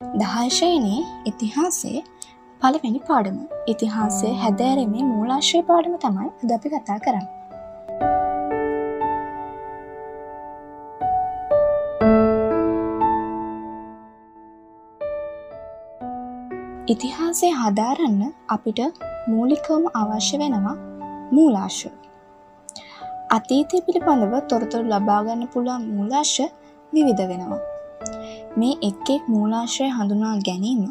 දහර්ශයනයේ ඉතිහාසේ පළවෙනි පාඩම ඉතිහාසය හැදෑරීමේ මූලාශ්‍රය පාඩම තමයි අද අපි කතා කරන්න. ඉතිහාසය හදාරන්න අපිට මූලිකවම අවශ්‍ය වෙනවා මූලාශ්‍ර. අතීතය පිළිබඳව තොරතුරු ලබාගන්න පුළුවන් මූලාශ්‍ර විවිධ වෙනවා. මේ එක් එක් මූලාශ්‍රය හඳුනා ගැනීම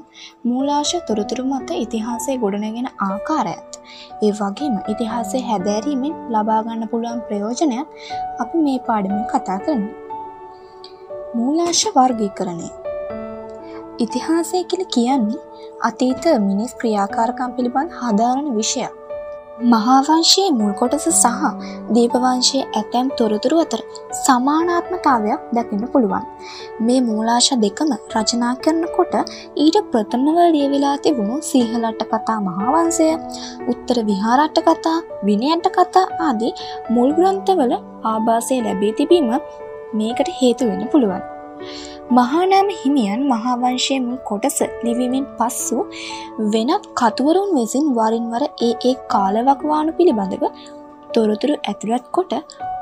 මූලාශ තොරතුරු මත ඉතිහාසය ගොඩනගෙන ආකාරයත්. ඒ වගේම ඉතිහාසය හැදෑරීමෙන් ලබාගන්න පුළුවන් ප්‍රයෝජනයක් අපි මේ පාඩමින් කතා කරන්න. මූලාශ වර්ගීකරණය. ඉතිහාසය කියල කියන්නේ අතීත මිනිස් ක්‍රියාකාරකම් පිළිබඳ හදාරණ විෂයක්. මහාවංශයේ මුල් කොටස සහ දීපවංශයේ ඇතැම් තොරතුරු අතර සමානාත්මතාවයක් දකින්න පුළුවන්. මේ මූලාශ දෙකම රචනා කරනකොට ඊට ප්‍රථමව ලියවිලා තිබුණු සීහලට්ට කතා මහාවංශය, උත්තර විහාරට්ට කතා, විනයට්ට කතා ආදී මුල් ග්‍රන්ථවල ආభాසය ලැබී තිබීම මේකට හේතු වෙන්න පුළුවන්. මහානාම හිමියන් මහාවංශයෙන් කොටස ලිවීමෙන් පස්සු වෙනත් කතුවරුන් විසින් වරින්වර ඒ ඒ කාලවකවානු පිළිබඳව තොරතුරු ඇතුළත් කොට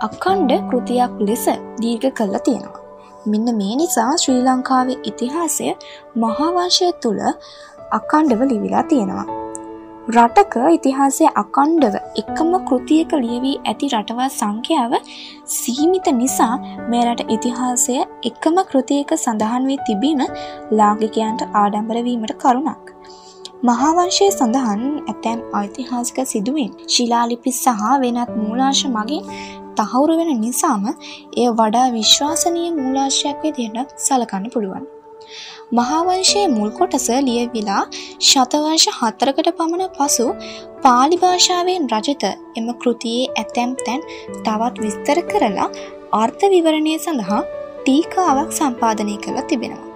අකණ්ඩ කෘතියක් ලෙස දීර්ඝ කල්ලා තියෙනවා. මෙන්න මේ නිසා ශ්‍රී ලංකාවේ ඉතිහාසය මහාවංශය තුළ අකණ්ඩව ලිවිලා තියෙනවා. රටක ඉතිහාසය අකණ්ඩව එකම කෘතියක ලියවී ඇති රටවල් සංඛ්‍යාව සීමිත නිසා මෙරට ඉතිහාසය එකම කෘතියක සඳහන් වී තිබීම ලාගිකයන්ට ආඩම්බරවීමට කරුණක්. මහාවංශය සඳහන් ඇතැම් ඓතිහාසික සිදුවෙන් ශිලාලිපි සහ වෙනත් මූලාශ මගින් තහවුරු වෙන නිසාම එය වඩා විශ්වාසනීය මූලාශයක් විදිහට සලකන්න පුළුවන්. මහාවංශයේ මුල් කොටස ලියවිලා ශතවර්ෂ හතරකට පමණ පසු පාලි භාෂාවෙන් රජත එම කෘතියේ ඇතැම් තැන් තවත් විස්තර කරලා අර්ථ විවරණය සඳහා ටීකාවක් සම්පාධනය කරලා තිබෙනවා.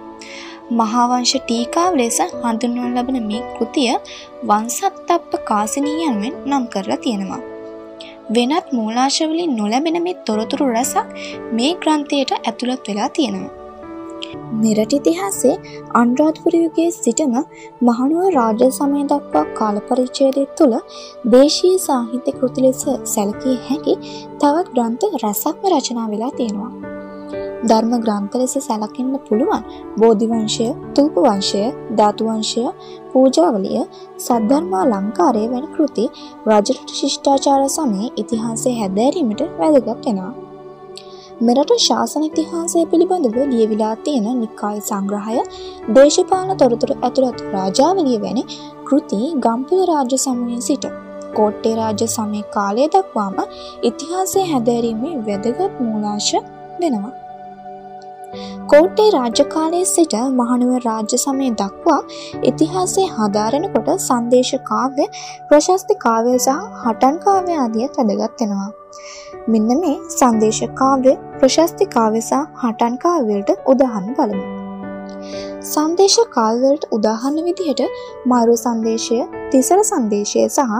මහාවංශ ටීකාව ලෙස හඳුන්වන ලබන මේ කෘතිය වංසත්තප්ප කාසිනීයන්වෙන් නම් කරලා තියෙනවා. වෙනත් මූලාශවලින් නොලැබෙන මේ තොරතුරු රැසක් මේ ග්‍රන්ථයට ඇතුළත් වෙලා තියෙනවා. මෙරට ඉතිහාසේ අන්රාධපුරයුගේ සිටම මහනුව රාජ්‍ය සමය දක්වා කාලපරිච්චේදය තුළ දේශීය සාහිත්‍ය කෘති ලෙස සැලකිය හැකි තවත් ග්‍රන්ථ රැසක්ම රචනා වෙලා තියෙනවා. ධර්ම ග්‍රන්ථ ලෙස සැලකින්න පුළුවන් බෝධිවංශය තුූපවංශය ධාතුවංශය පූජාවලිය සද්ධර්මා ලංකාරය වැනි කෘති රජරට ශිෂ්ඨාචාර සමය ඉතිහාසය හැදෑරීමට වැදගත් වෙනවා. මෙරට ශාසන ඉතිහාසය පිළිබඳව ලියවිලා තියෙන නිකාය සංග්‍රහය දේශපාලන තොරතුරු ඇතුළත් රාජාවලිය වැනි කෘති ගම්පිල රාජ්‍ය සමයෙන් සිට කෝට්ටේ රාජ්‍ය සමය කාලය දක්වාම ඉතිහාසය හැදෑරීමේ වැදගත් මූලාශ වෙනවා. කෝට්ටේ රාජ්‍යකාලයේ සිට මහනුව රාජ්‍ය සමය දක්වා ඉතිහාසය හදාරෙනකොට සංදේශ කාව්‍ය ප්‍රශස්ති කාවය සහ හටන් කාව්‍ය ආදිය වැදගත් වෙනවා. මෙන්න මේ සංදේශ කාව්‍ය ප්‍රශස්ති කාව්‍යසා හටන් කාව්‍යවලට උදාහරණ බලමු. සංදේශ කාව්‍යවලට උදාහරණ විදිහට මරු සංදේශය, තිසර සංදේශය සහ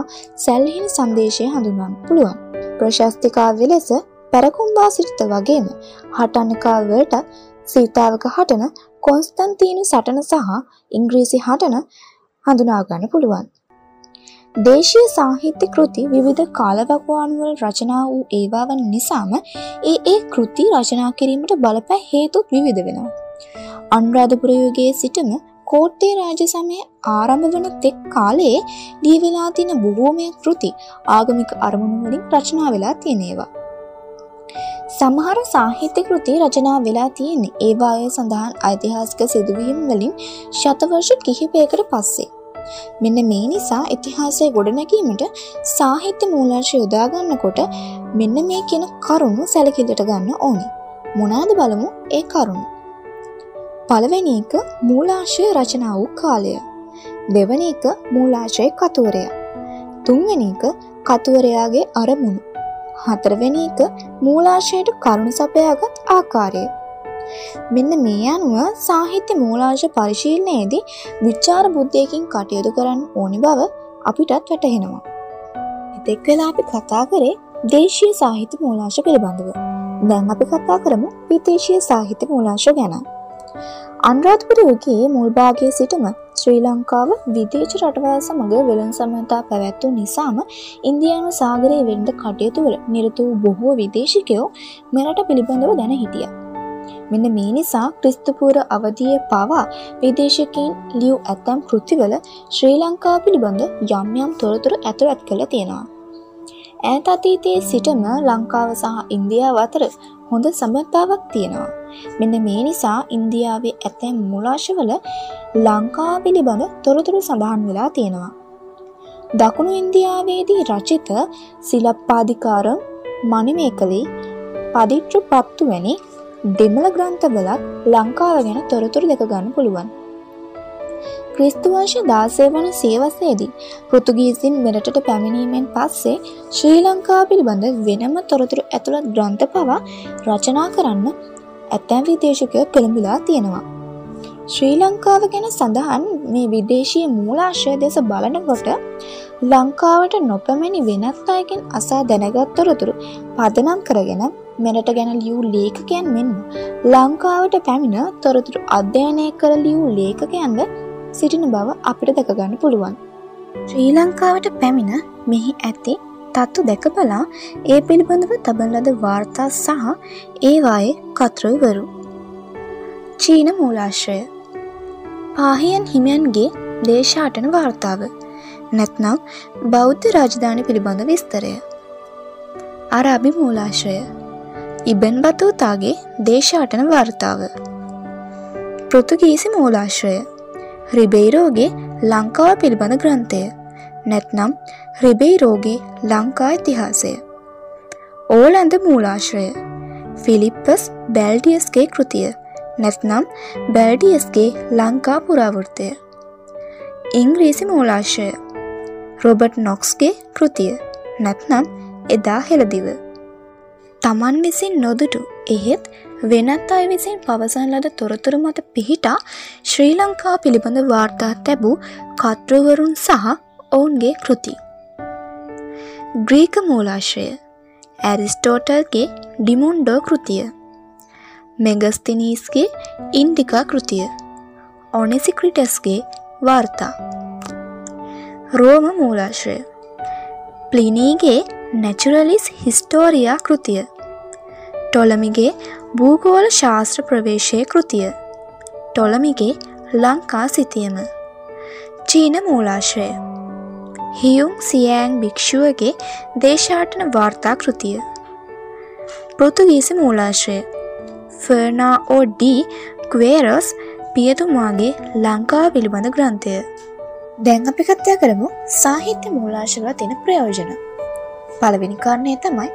සැල්හිණ සංදේශය හඳුන්වන්න පුළුවන්. ප්‍රශස්ති කාව්‍ය ලෙස පැරකුම්බා සිරිත වගේම හටන් කාව්‍යවලට සීතාවක හටන කොන්ස්තන්තීනු සටන සහ ඉංග්‍රීසි හටන හඳුනා ගන්න පුළුවන්. දේශීය සාහිත්‍ය කෘති විවිධ කාලවකවානුවල රචනා වූ ඒවා වන නිසාම ඒ ඒ කෘති රචනා කිරීමට බලපෑ හේතුත් විවිධ වෙනවා. අනුරාධපුර යුගයේ සිටම කෝට්ටේ රාජ සමය ආරම්භ වන තෙක් කාලයේ ලියවෙලා තියෙන බොහෝමයක් කෘති ආගමික අරමුණු වලින් රචනා වෙලා තියෙනේවා. සමහර සාහිත්‍ය කෘති රචනා වෙලා තියෙන්නේ ඒවායේ සඳහන් ඓතිහාසික සිදුවීම් වලින් ශතවර්ෂ කිහිපයකට පස්සේ. මෙන්න මේ නිසා ඉතිහාසය ගොඩනැගීමට සාහිත්‍ය මූලාංශ යොදාගන්නකොට මෙන්න මේ කියන කරුණු සැලකිල්ලට ගන්න ඕනි. මොනාද බලමු ඒ කරුණු. පළවෙනි එක මූලාශය රචනා වූ කාලය. දෙවැනි එක මූලාශය කතුවරය. තුන්වෙනි එක කතුවරයාගේ අරමුණු. හතරවෙනි එක මූලාශයට කරුණු සපයාගත් ආකාරය. මෙන්න මේ අනුව සාහිත්‍ය මූලාංශ පරිශීලනයේදී විචාර බුද්ධයකින් කටයුතු කරන්න ඕනි බව අපිටත් වැටහෙනවා. එතෙක් වෙලා අපි කතා කරේ දේශීය සාහිත්‍ය මූලාංශ පිළිබඳව. දැන් අපි කතා කරමු විදේශීය සාහිත්‍ය මූලාංශ ගැන. අන්රාධපුර යුගයේ මුල්භාගයේ සිටම ශ්‍රී ලංකාව විදේශ රටවල් සමඟ වෙළන් සමතා පැවැත්වූ නිසාම ඉන්දයානු සාගරයේ වෙන්ඩ කටයුතුවල නිරත වූ බොහෝ විදේශිකයෝ මෙරට පිළිබඳව දැන හිටිය. මෙන්න මේ නිසා ක්‍රිස්තුපූර අවධිය පවා විදේශකින් ලියව් ඇතැම් කෘතිවල ශ්‍රී ලංකා පිළිබඳ යම් යම් තොරතුරු ඇතුළත් කළ තියෙනවා. ඈත අතීතයේ සිටම ලංකාව සහ ඉන්දියාව අතර හොඳ සබත්තාවක් තියෙනවා. මෙන්න මේ නිසා ඉන්දියාවේ ඇතැම් මුලාශවල ලංකා පිළිබඳ තොරතුරු සඳහන් වෙලා තියෙනවා. දකුණු ඉන්දියාවේදී රචිත සිලප්පාධිකාරම් මනිමේකලී පදිට්ටු පත්තු වැනි දෙමළ ග්‍රන්ථවලත් ලංකාව ගැන තොරතුරු දෙක ගන්න පුළුවන්. ක්‍රිස්තුවංශ දාසය වන සේවසේදී පෘතුගීසින් මෙරටට පැමිණීමෙන් පස්සේ ශ්‍රී ලංකා පිළිබඳ වෙනම තොරතුරු ඇතුළත් ග්‍රන්ථ පවා රචනා කරන්න ඇතැම් විදේශකය පෙළඹිලා තියෙනවා. ශ්‍රී ලංකාව ගැන සඳහන් මේ විදේශී මූලාශ්‍රය දෙස බලනකොට ලංකාවට නොපැමැනි වෙනත් අයගෙන් අසා දැනගත්තොරතුරු පදනම් කරගෙන මෙරට ගැන ලියූ ලේඛකයන් මෙන්න ලංකාවට පැමිණ තොරතුරු අධ්‍යයනය කර ලියූ ලේඛකයන්ද සිටින බව අපිට දැකගන්න පුළුවන්. ශ්‍රී ලංකාවට පැමිණ මෙහි ඇති තත්තු දැක බලා ඒ පිළිබඳව තබන ලද වාර්තා සහ ඒවායේ කතරුවරු. චීන මූලාශ්‍රය පාහියන් හිමියන්ගේ දේශාටන වාර්තාව නැත්නම් බෞද්ධ රාජධානය පිළිබඳ විස්තරය. අරාබි මූලාශ්‍රය ඉබෙන් බතූතාගේ දේශාටන වාර්තාව. පෘතුගීසි මූලාශ්‍රය. රිබෙයිරෝගේ ලංකාව පිළිබඳ ග්‍රන්ථය. නැත්නම් රිබෙයිරෝගේ ලංකා ඉතිහාසය. ඕලන්ද මූලාශ්‍රය. ෆිලිප්පස් බැල්ඩියස්ගේ කෘතිය. නැත්නම් බැල්ඩියස්ගේ ලංකා පුරාවෘත්තය. ඉංග්‍රීසි මූලාශ්‍රය. රොබට් නොක්ස්ගේ කෘතිය. නැත්නම් එදා හෙළදිව. තමන් විසින් නොදුටු එහෙත් වෙනත් අය විසින් පවසන් ලද තොරතුරු මත පිහිටා ශ්‍රී ලංකා පිළිබඳ වාර්තා තැබූ කත්‍රවරුන් සහ ඔවුන්ගේ කෘති. ග්‍රීක මූලාශ්‍රය. ඇරිස්ටෝටල්ගේ ඩිමුන්ඩෝ කෘතිය. මෙගස්තිනීස්ගේ ඉන්ඩිකා කෘතිය. ඔනෙසික්‍රිටස්ගේ වාර්තා. රෝම මූලාශ්‍රය. ප්ලිනීගේ නැචුරලිස් හිස්ටෝරයා කෘතිය. ටොලමිගේ භූගෝල ශාස්ත්‍ර ප්‍රවේශය කෘතිය. ටොලමිගේ ලංකා සිතියම. චීන මූලාශ්‍රය. හියුම් සියෑන් භික්ෂුවගේ දේශාටන වාර්තා කෘතිය. පෘතුගීසි මූලාශ්‍රය. ෆර්නා ඕ ඩී ක්වේරස් පියතුමාගේ ලංකා පිළිබඳ ග්‍රන්ථය. දැන් අපි කත්යා කරමු සාහිත්‍ය මූලාශවල තියෙන ප්‍රයෝජන පළවෙනි කාරණය තමයි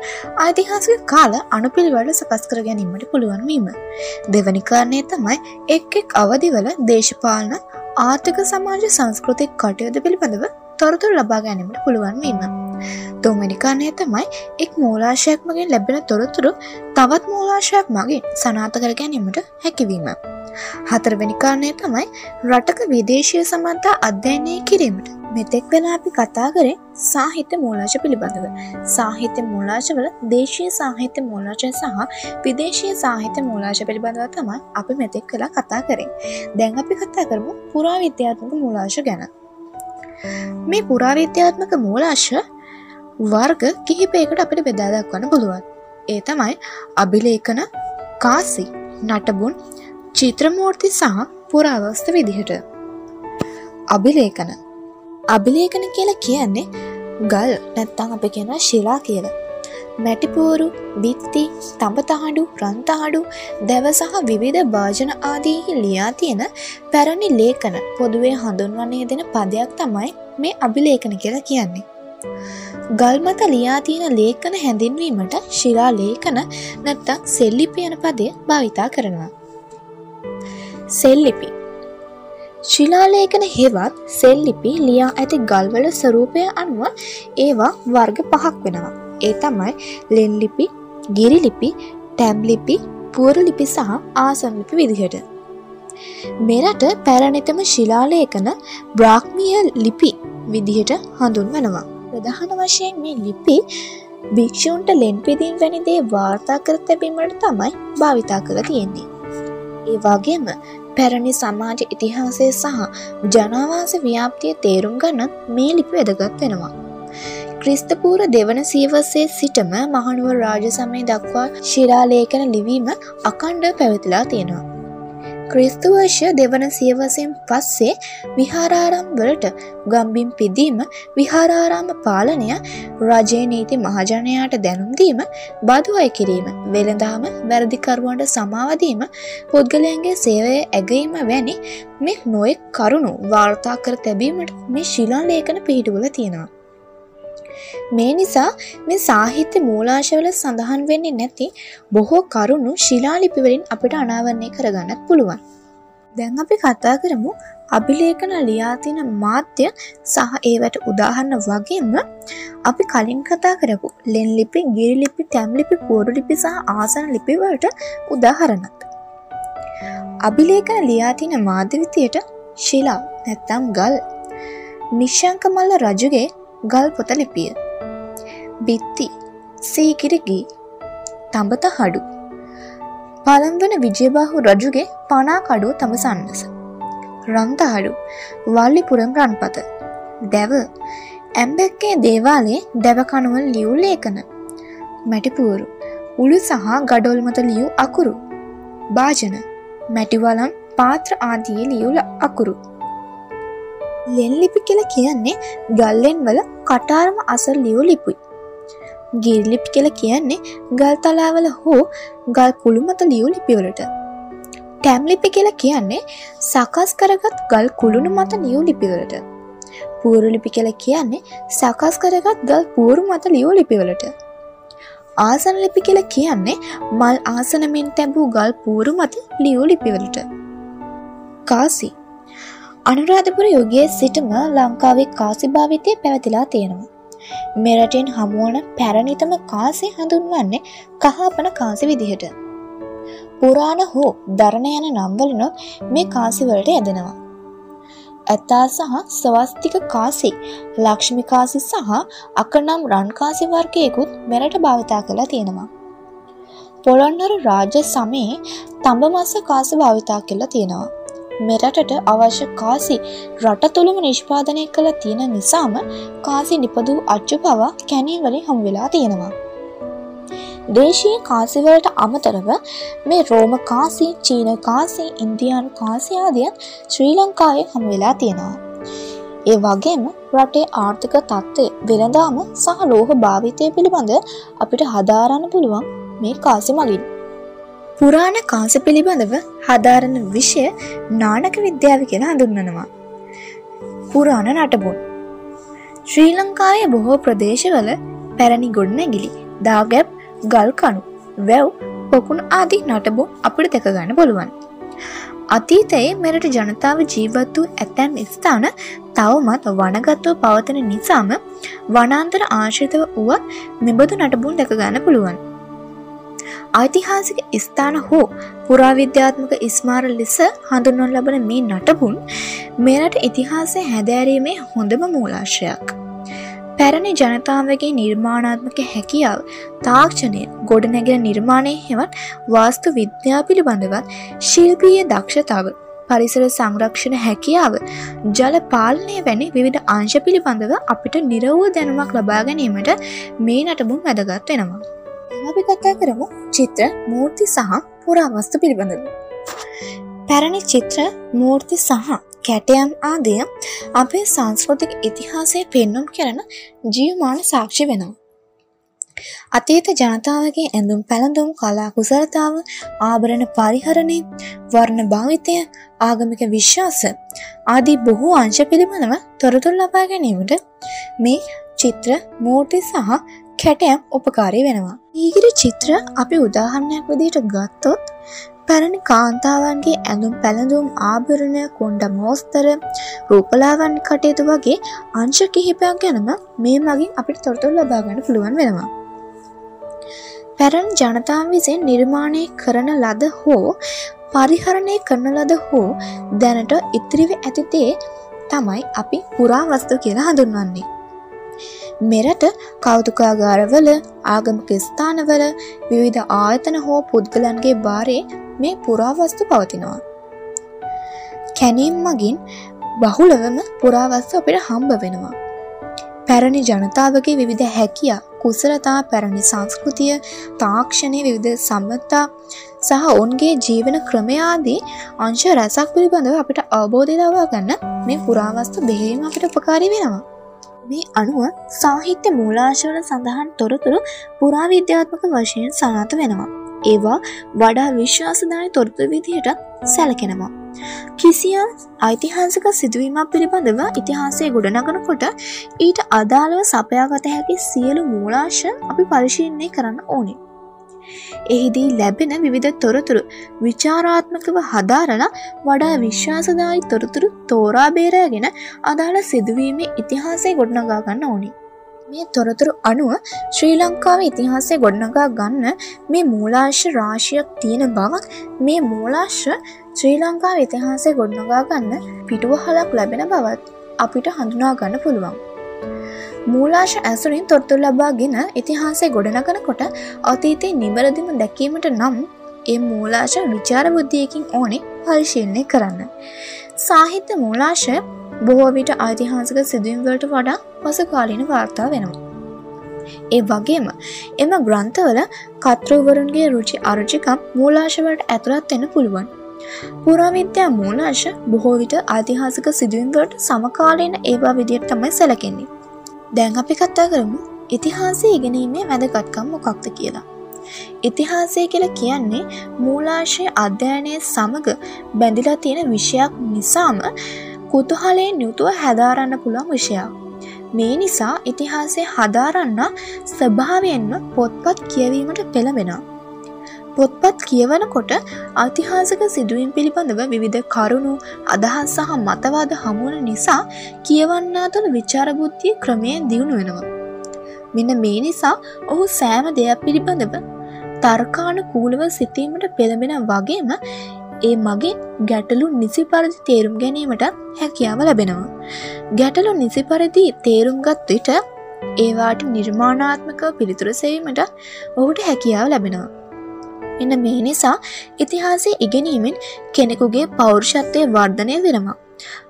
ඓතිහාසික කාල අනුපිළිවෙල සකස් කර ගැනීමට පුළුවන් වීම. දෙවැනි කාරණය තමයි එක් එක් අවදිවල දේශපාලන ආර්ථික සමාජ සංස්කෘතික කටයුතු පිළිබඳව තොරතුරු ලබා ගැනීමට පුළුවන් වීම. තුන්වැනි කාරණය තමයි එක් මූලාශයක් මගින් ලැබෙන තොරතුරු තවත් මූලාශයක් මගින් සනාථ කර ගැනීමට හැකිවීම. හතරවෙනි කාරණය තමයි රටක විදේශය සමන්තා අධ්‍යයනය කිරීමට මෙතෙක් වෙන අපි කතා කරේ සාහිත්‍ය මූලාශ පිළිබඳව. සාහිත්‍ය මූලාශවල දේශීය සාහිත්‍ය මූලාශය සහ විදේශීය සාහිත්‍ය මූලාශ පිළිබඳව තමයි අපි මෙතෙක් කලා කතා කරේ. දැන් අපි කතා කරමු පුරාවිද්‍යාත්මක මූලාශ ගැන. මේ පුරාවිද්‍යාත්මක මූලාශ වර්ග කිහිපයකට අපිට බෙදා දක්වන්න පුළුවන් ඒ තමයි අභිලේඛන කාසි නටබුන් චිත්‍රමූර්ති සහ පුරාවස්ත විදිහට අභිලේඛන අභිලේඛන කියලා කියන්නේ ගල් නැත්තං අප කියන ශිලා කියල. මැටිපෝරු බිත්ති තඹතහඩු රන්තහඩු දැව සහ විවිධ භාජන ආදීහි ලියා තියෙන පැරණි ලේකන පොදුවේ හඳුන්වන්නේ දෙන පදයක් තමයි මේ අභිලේඛන කියලා කියන්නේ. ගල්මත ලියා තියෙන ලේඛන හැඳින්වීමට ශිලා ලේඛන නැත්තං සෙල්ලිපි යන පදය භාවිතා කරනවා. සෙල්ලිපි ශිලාලේඛන හෙවත් සෙල්ලිපි ලියා ඇති ගල්වල ස්වරූපය අනුව ඒවා වර්ග පහක් වෙනවා. ඒ තමයි ලෙන්ලිපි, ගිරිලිපි, ටැම්ලිපි, පුවරලිපි සහ ආසන්ලිපි විදිහට. මෙරට පැරණිතම ශිලාලේඛන බ්‍රාහ්මිය ලිපි විදිහට හඳුන්වනවා. ප්‍රධාන වශයෙන් මේ ලිපි භික්ෂූන්ට ලෙන්පිදීම් වැනි දේ වාර්තා කර තැබීමට තමයි භාවිතා කළ තියෙන්නේ. ඒ වගේම පැරණි සමාජ ඉතිහාසය සහ ජනවාස ව්‍යාප්තිය තේරුම් ගන්නත් මේ ලිපි වැදගත් වෙනවා. ක්‍රිස්තපූර දෙවන සීවසේ සිටම මහනුව රාජ සමය දක්වා ශිරාලේකන ලිවීම අකණ්ඩ පැවතිලා තියෙනවා. ක්‍රිස්තුවර්ෂ දෙවන සියවසෙන් පස්සේ විහාරාරම් වලට ගම්බිම් පිදීම විහාරාරාම පාලනය රජය නීති මහජනයාට දැනුම්දීම බදු අය කිරීම වෙළඳාම වැරදිකරුවන්ට සමාවදීම පුද්ගලයන්ගේ සේවය ඇගීම වැනි මෙ නොයෙක් කරුණු වාර්තා කර තැබීමට මේ ශිලා ලේඛන පිහිටුවල තියෙනවා. මේ නිසා මේ සාහිත්‍ය මූලාශවල සඳහන් වෙන්නේ නැති බොහෝ කරුණු ශිලාලිපිවලින් අපිට අනාවරණය කරගන්නත් පුළුවන්. දැන් අපි කතා කරමු අභිලේඛන ලියාතින මාධ්‍ය සහ ඒවට උදාහරණ වගේම අපි කලින් කතා කරපු ලෙන් ලිපි ගිරිලිපි තැම්ලිපි පෝරු ලිපි සහ ආසන ලිපිවලට උදාහරණත්. අභිලේඛන ලියාතින මාධ්‍යවිතියට ශිලා නැත්තම් ගල් නිශ්ශංක මල්ල රජුගේ ගල් පොත ලිපිය. බිත්ති සීකිරිගී තඹත හඩු. පළම්වන විජයබාහු රජුගේ පනා කඩුව තම සන්නස. රන්තහඩු වල්ලිපුරම් රන්පත. දැව ඇම්බැක්කේ දේවාලේ දැවකනුවල් ලියව් ලේකන මැටිපුවරු උළු සහ ගඩොල් මත ලියව් අකුරු. භාජන මැටිවලම් පාත්‍ර ආදියේ ලියවුල අකුරු. ලෙන්ලිපි කියල කියන්නේ ගල්ලෙන් වල කටාරම අසල් ලියෝ ලිපුයි. ගිරිලිපි කියල කියන්නේ ගල් තලාවල හෝ ගල් කුළු මත ලියූ ලිපිවලට. ටැම්ලිපි කියල කියන්නේ සකස් කරගත් ගල් කුළුණු මත ලියූ ලිපිවලට. පූරුලිපි කියල කියන්නේ සකස් කරගත් ගල් පූරු මත ලියෝ ලිපිවලට. ආසන ලිපි කියල කියන්නේ මල් ආසනමින් තැබූ ගල් පූරු මත ලියෝ ලිපිවලට. කාසි අනුරාධපුර යුගයේ සිටම ලංකාවේ කාසි භාවිතය පැවතිලා තියෙනවා. මෙරටින් හමුවන පැරණිතම කාසි හඳුන්වන්නේ කහපන කාසි විදිහට. පුරාණ හෝ දරණ යන නම්වලනොත් මේ කාසිවලට ඇදෙනවා. ඇත්තා සහ සවස්තික කාසි ලක්ෂ්මිකාසි සහ අකනම් රන්කාසි වර්ගයකුත් මෙරට භාවිතා කලා තියෙනවා. පොළොන්නරු රාජ්‍ය සමයේ තඹමස්ස කාසි භාවිතා කලා තියෙනවා. මෙරටට අවශ්‍ය කාසි රට තුළම නිෂ්පාදනය කළ තියෙන නිසාම කාසි නිපදූ අච්චු පවා කැනීවලින් හමුවෙලා තියෙනවා. දේශීය කාසිවලට අමතරව මේ රෝම කාසි චීන කාසි ඉන්දියානු කාසියාදියන් ශ්‍රී ලංකාවේ හමුවෙලා තියෙනවා. ඒ වගේම රටේ ආර්ථික තත්ත්වය වෙළඳාම සහ ලෝහ භාවිතය පිළිබඳ අපිට හදාරන්න පුළුවන් මේ කාසි මගින්. පුරාණ කාස පිළිබඳව හදාරණ විෂය නානක විද්‍යාව කියලා හඳුන්වනවා. පුරාණ නටබුන් ශ්‍රී ලංකාවේ බොහෝ ප්‍රදේශවල පැරණි ගොඩනැගිලි දාගැප් ගල්කණු වැව් පොකුණ ආදී නටබුන් අපිට දෙක ගන්න පුළුවන්. අතීතයේ මෙරට ජනතාව ජීවත් වූ ඇතැන් ස්ථාන තවමත් වනගත්ව පවතන නිසාම වනාන්තර ආශ්‍රිතව වුවත් මෙබඳු නටබුන් දැක ගන්න පුළුවන්. ඓතිහාසික ස්ථාන හෝ පුරාවිද්‍යාත්මක ඉස්මාර ලෙස හඳුන්වන් ලබන මේ නටබුන් මෙරට ඉතිහාසය හැදෑරීමේ හොඳම මූලාශ්‍රයක්. පැරණි ජනතාවගේ නිර්මාණාත්මක හැකියාව තාක්ෂණය ගොඩනැගෙන නිර්මාණය හෙවත් වාස්තු විද්‍යා පිළිබඳවත් ශිල්පීය දක්ෂතාව පරිසර සංරක්ෂණ හැකියාව ජල පාලනය වැනි විවිධ අංශ පිළිබඳව අපිට නිරවූ දැනුමක් ලබා ගැනීමට මේ නටබුන් වැදගත් වෙනවා. අපි කතා කරමු චිත්‍ර මූර්ති සහ පුරාවස්තු පිළිබඳව. පැරණි චිත්‍ර මූර්ති සහ කැටයම් ආදය අපේ සංස්කෘතික ඉතිහාසය පෙන්නුම් කරන ජීවමාන සාක්ෂි වෙනවා. අතීත ජනතාවගේ ඇඳුම් පැළඳුම් කලා කුසලතාව ආභරණ පරිහරණය වර්ණ භාවිතය ආගමික විශ්වාස ආදී බොහෝ අංශ පිළිබඳව තොරතුල් ලබා ගැනීමට මේ චිත්‍ර මූර්ති සහ කැටයම් උපකාරී වෙනවා. ඊගිරි චිත්‍ර අපි උදාහරණයක් විදිහට ගත්තොත් පැරණි කාන්තාවන්ගේ ඇඳුම් පැළඳුම් ආභරණය කොන්්ඩ මෝස්තර රූපලාවන් කටයුතු වගේ අංශ කිහිපයක් ගැනම මේ මගින් අපිට තොරතුල් ලබාගන්න පුළුවන් වෙනවා. පැරන් ජනතාව විසින් නිර්මාණය කරන ලද හෝ පරිහරණය කරන ලද හෝ දැනට ඉතිරිව ඇතිතේ තමයි අපි පුරා වස්තු කියලා හඳුන්වන්නේ. මෙරට කෞතුකාගාරවල ආගමික ස්ථානවල විවිධ ආයතන හෝ පුද්ගලන්ගේ බාරේ මේ පුරාවස්තු පවතිනවා. කැනීම් මගින් බහුලවම පුරාවස්තු අපිට හම්බ වෙනවා. පැරණි ජනතාවගේ විවිධ හැකියා කුසලතා පැරණි සංස්කෘතිය තාක්ෂණය විවිධ සම්මතා සහ ඔවුන්ගේ ජීවන ක්‍රමයාදී අංශ රැසක් පිළිබඳව අපිට අවබෝධය ලබා ගන්න මේ පුරාවස්තු බෙහෙම අපිට උපකාරී වෙනවා. මේ අනුව සාහිත්‍ය මූලාශවල සඳහන් තොරතුරු පුරාවිද්‍යාත්මක වශයෙන් සනාත වෙනවා. ඒවා වඩා විශ්වාසදාය තොරතුරු විදිහට සැලකෙනවා. කිසියම් ඓතිහාසික සිදුවීමක් පිළිබඳව ඉතිහාසය ගොඩනගනකොට ඊට අදාළව සපයාගත හැකි සියලු මූලාශ අපි පරිශීලනය කරන්න ඕනේ. එහිදී ලැබෙන විවිධ තොරතුරු විචාරාත්මකව හදාරලා වඩා විශ්වාසදායි තොරතුරු තෝරාබේරගෙන අදාළ සිදුවීමේ ඉතිහාසය ගොඩනගා ගන්න ඕනි. මේ තොරතුරු අනුව ශ්‍රී ලංකාව ඉතිහාසය ගොඩනගා ගන්න මේ මූලාශ රාශියක් තියෙන බවක් මේ මූලාශ ශ්‍රී ලංකාව ඉතිහාසය ගොඩනගා ගන්න පිටුවහලක් ලැබෙන බවත් අපිට හඳුනා ගන්න පුළුවන්. මූලාශ ඇසුරින් තොරතුර ලබාගෙන ඉතිහාසය ගොඩනගනකොට අතීතයේ නිවැරදිම දැකීමට නම් ඒ මූලාශ විචාර බුද්ධියකින් ඕනෙ පරිශීලනය කරන්න. සාහිත්‍ය මූලාශය බොහෝ විට ඓතිහාසික සිදුවම්වලට වඩා පසුකාලීන වාර්තා වෙනවා. ඒ වගේම එම ග්‍රන්ථවල කත්‍රවරුන්ගේ රුචි අරුචිකම් මූලාශවලට ඇතුළත් එන්න පුළුවන්. පුරාවිද්‍යා මූලාශ බොහෝ විට ඓතිහාසික සිදුවම්වලට සමකාලීන ඒවා විදියට තමයි සැලකෙන්නේ. දැන් අපි කත්තා කරමු ඉතිහාසය ඉගෙනීමේ වැදගත්කම් මොකක්ද කියලා. ඉතිහාසය කියල කියන්නේ මූලාශය අධ්‍යයනය සමඟ බැඳිලා තියෙන විෂයක් නිසාම කුතුහලයෙන් යුතුව හැදාරන්න පුළුවන් විෂයක්. මේ නිසා ඉතිහාසය හදාරන්න ස්වභාවයෙන්ම පොත්පත් කියවීමට පෙළවෙනවා. පොත්පත් කියවනකොට ඓතිහාසික සිදුවීම් පිළිබඳව විවිධ කරුණු අදහස් සහ මතවාද හමුවන නිසා කියවන්නා තුළ විචාරබුද්ධිය ක්‍රමයෙන් දියුණු වෙනවා. මෙන්න මේ නිසා ඔහු සෑම දෙයක් පිළිබඳව තර්කාන කූලව සිතීමට පෙළඹෙන වගේම ඒ මගින් ගැටලු නිසි පරිදි තේරුම් ගැනීමට හැකියාව ලැබෙනවා. ගැටලු නිසි පරිදි තේරුම්ගත් විට ඒවාට නිර්මාණාත්මකව පිළිතුර සෙවීමට ඔහුට හැකියාව ලැබෙනවා. එන්න මේ නිසා ඉතිහාසය ඉගෙනීමෙන් කෙනෙකුගේ පෞරුෂත්වය වර්ධනය වෙනවා.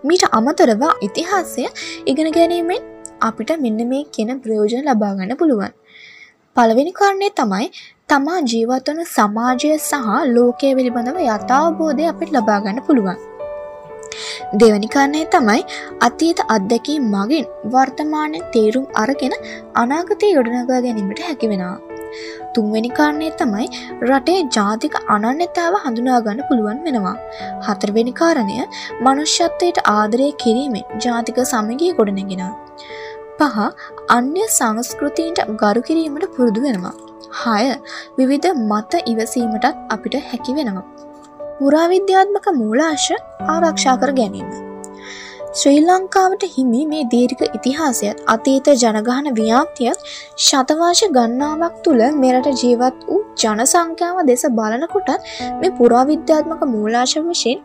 මීට අමතරව ඉතිහාසය ඉගෙන ගැනීමෙන් අපිට මෙන්න මේ කියන ප්‍රයෝජන ලබාගන්න පුළුවන්. පළවෙනි කාරණය තමයි තමා ජීවත්වන සමාජය සහ ලෝකය පිළිබඳව යථාවබෝධය අපිට ලබාගන්න පුළුවන්. දෙවැනි කාරණය තමයි අතීත අත්දැකී මගින් වර්තමානය තේරුම් අරගෙන අනාගතය යොඩනගා ගැනීමට හැකිවෙනවා. තුන්වෙනි කාරණය තමයි රටේ ජාතික අනන්‍යතාව හඳුනාගන්න පුළුවන් වෙනවා. හතරවෙනි කාරණය මනුෂ්‍යත්වයට ආදරය කිරීමෙන් ජාතික සමගිය ගොඩනැගෙන. පහ අන්‍ය සංස්කෘතීන්ට ගරු කිරීමට පුරුදු වෙනවා. හය විවිධ මත ඉවසීමටත් අපිට හැකි වෙනවා. පුරාවිද්‍යාත්මක මූලාශ ආරක්ෂා කර ගැනීම. ශ්‍රී ලංකාවට හිමි මේ දීර්ඝ ඉතිහාසයත් අතීත ජනගහන ව්‍යාප්තියත් ශතවාශ ගන්නාවක් තුළ මෙරට ජීවත් වූ ජනසංඛ්‍යාව දෙස බලනකොටත් මේ පුරාවිද්‍යාත්මක මූලාශ වශයෙන්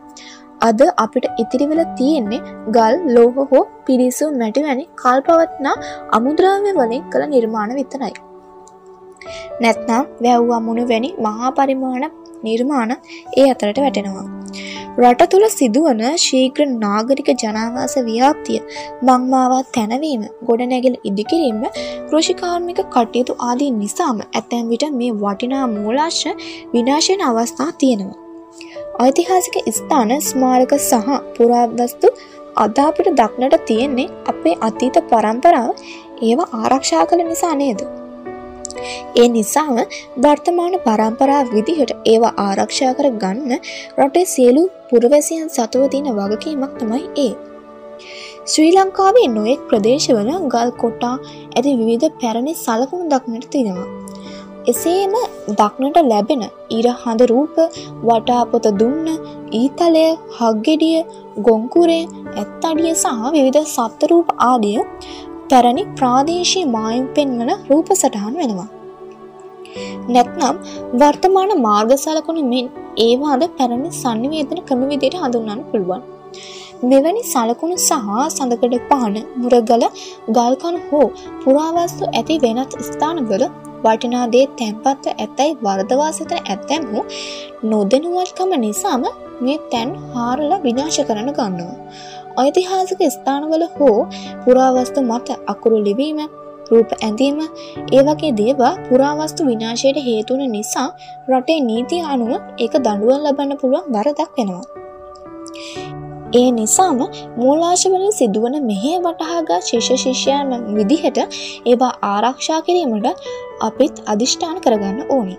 අද අපිට ඉතිරිවෙල තියෙන්නේ ගල් ලෝහ හෝ පිරිසු මැටිවැනි කල්පවත්නා අමුද්‍රාව්‍ය වලින් කළ නිර්මාණ විතරයි. නැත්නම් වැැව්වා මුණු වැනි මහා පරිමාණ නිර්මාණ ඒ අතරට වැටෙනවා. රට තුළ සිදුවන ශීග්‍ර නාගරික ජනාවාස ව්‍යාප්තිය මංමාවත් තැනවීම ගොඩනැගිල ඉදිකිරීම කෘෂිකාර්මික කටයුතු ආදී නිසාම ඇතැම් විට මේ වටිනා මූලාශ විනාශයන අවස්ථා තියෙනවා. ඓතිහාසික ස්ථාන ස්මාරක සහ පුරාවස්තු අදාපිට දක්නට තියෙන්නේ අපේ අතීත පරම්පරාව ඒවා ආරක්ෂා කළ නිසා නේද. ඒ නිසාම වර්තමාන පරම්පරා විදිහට ඒවා ආරක්ෂා කර ගන්න රටේ සියලු පුරවැසියන් සතුව තින වගකීමක් තමයි ඒ. ශ්‍රී ලංකාවේ නොයෙක් ප්‍රදේශවල ගල් කොටා ඇති විවිධ පැරණි සලකුණු දක්නට තිෙනවා. එසේම දක්නට ලැබෙන ඉර හඳ රූප වටාපොත දුන්න ඊතලය හක්ගෙඩිය ගොංකුරේ ඇත් අඩිය සහ විවිධ සත්තරූප ආදිය පැරණි ප්‍රාදේශී මායම් පෙන්වන රූප සටහන් වෙනවා. නැත්නම් වර්තමාන මාර්ග සලකුණු මෙන් ඒවාද පැරණි සන්නිවේදන ක්‍රම විදියට හඳුන්වන්න පුළුවන්. මෙවැනි සලකුණු සහ සඳකඩ පහන මුරගල ගල්කණු හෝ පුරාවස්තු ඇති වෙනත් ස්ථානවල වටිනාදේ තැන්පත්ව ඇතැයි වර්දවා සිතන ඇත්තැම්හු නොදනුවත්කම නිසාම මේ තැන් හාරල විනාශ කරන ගන්නවා. ඓතිහාසික ස්ථානවල හෝ පුරාවස්තු මත අකුරු ලිවීම රූප ඇඳීම ඒ වගේ දේවා පුරාවස්තු විනාශයට හේතුවන නිසා රටේ නීතිය අනුව ඒක දඩුවන් ලබන්න පුළුවන් වරදක් වෙනවා. ඒ නිසාම මූලාශවලින් සිදුවන මෙහේ වටහාගා ශිෂ ශිෂ්‍යයන් විදිහට ඒවා ආරක්ෂා කිරීමට අපිත් අධිෂ්ඨාන කරගන්න ඕනි.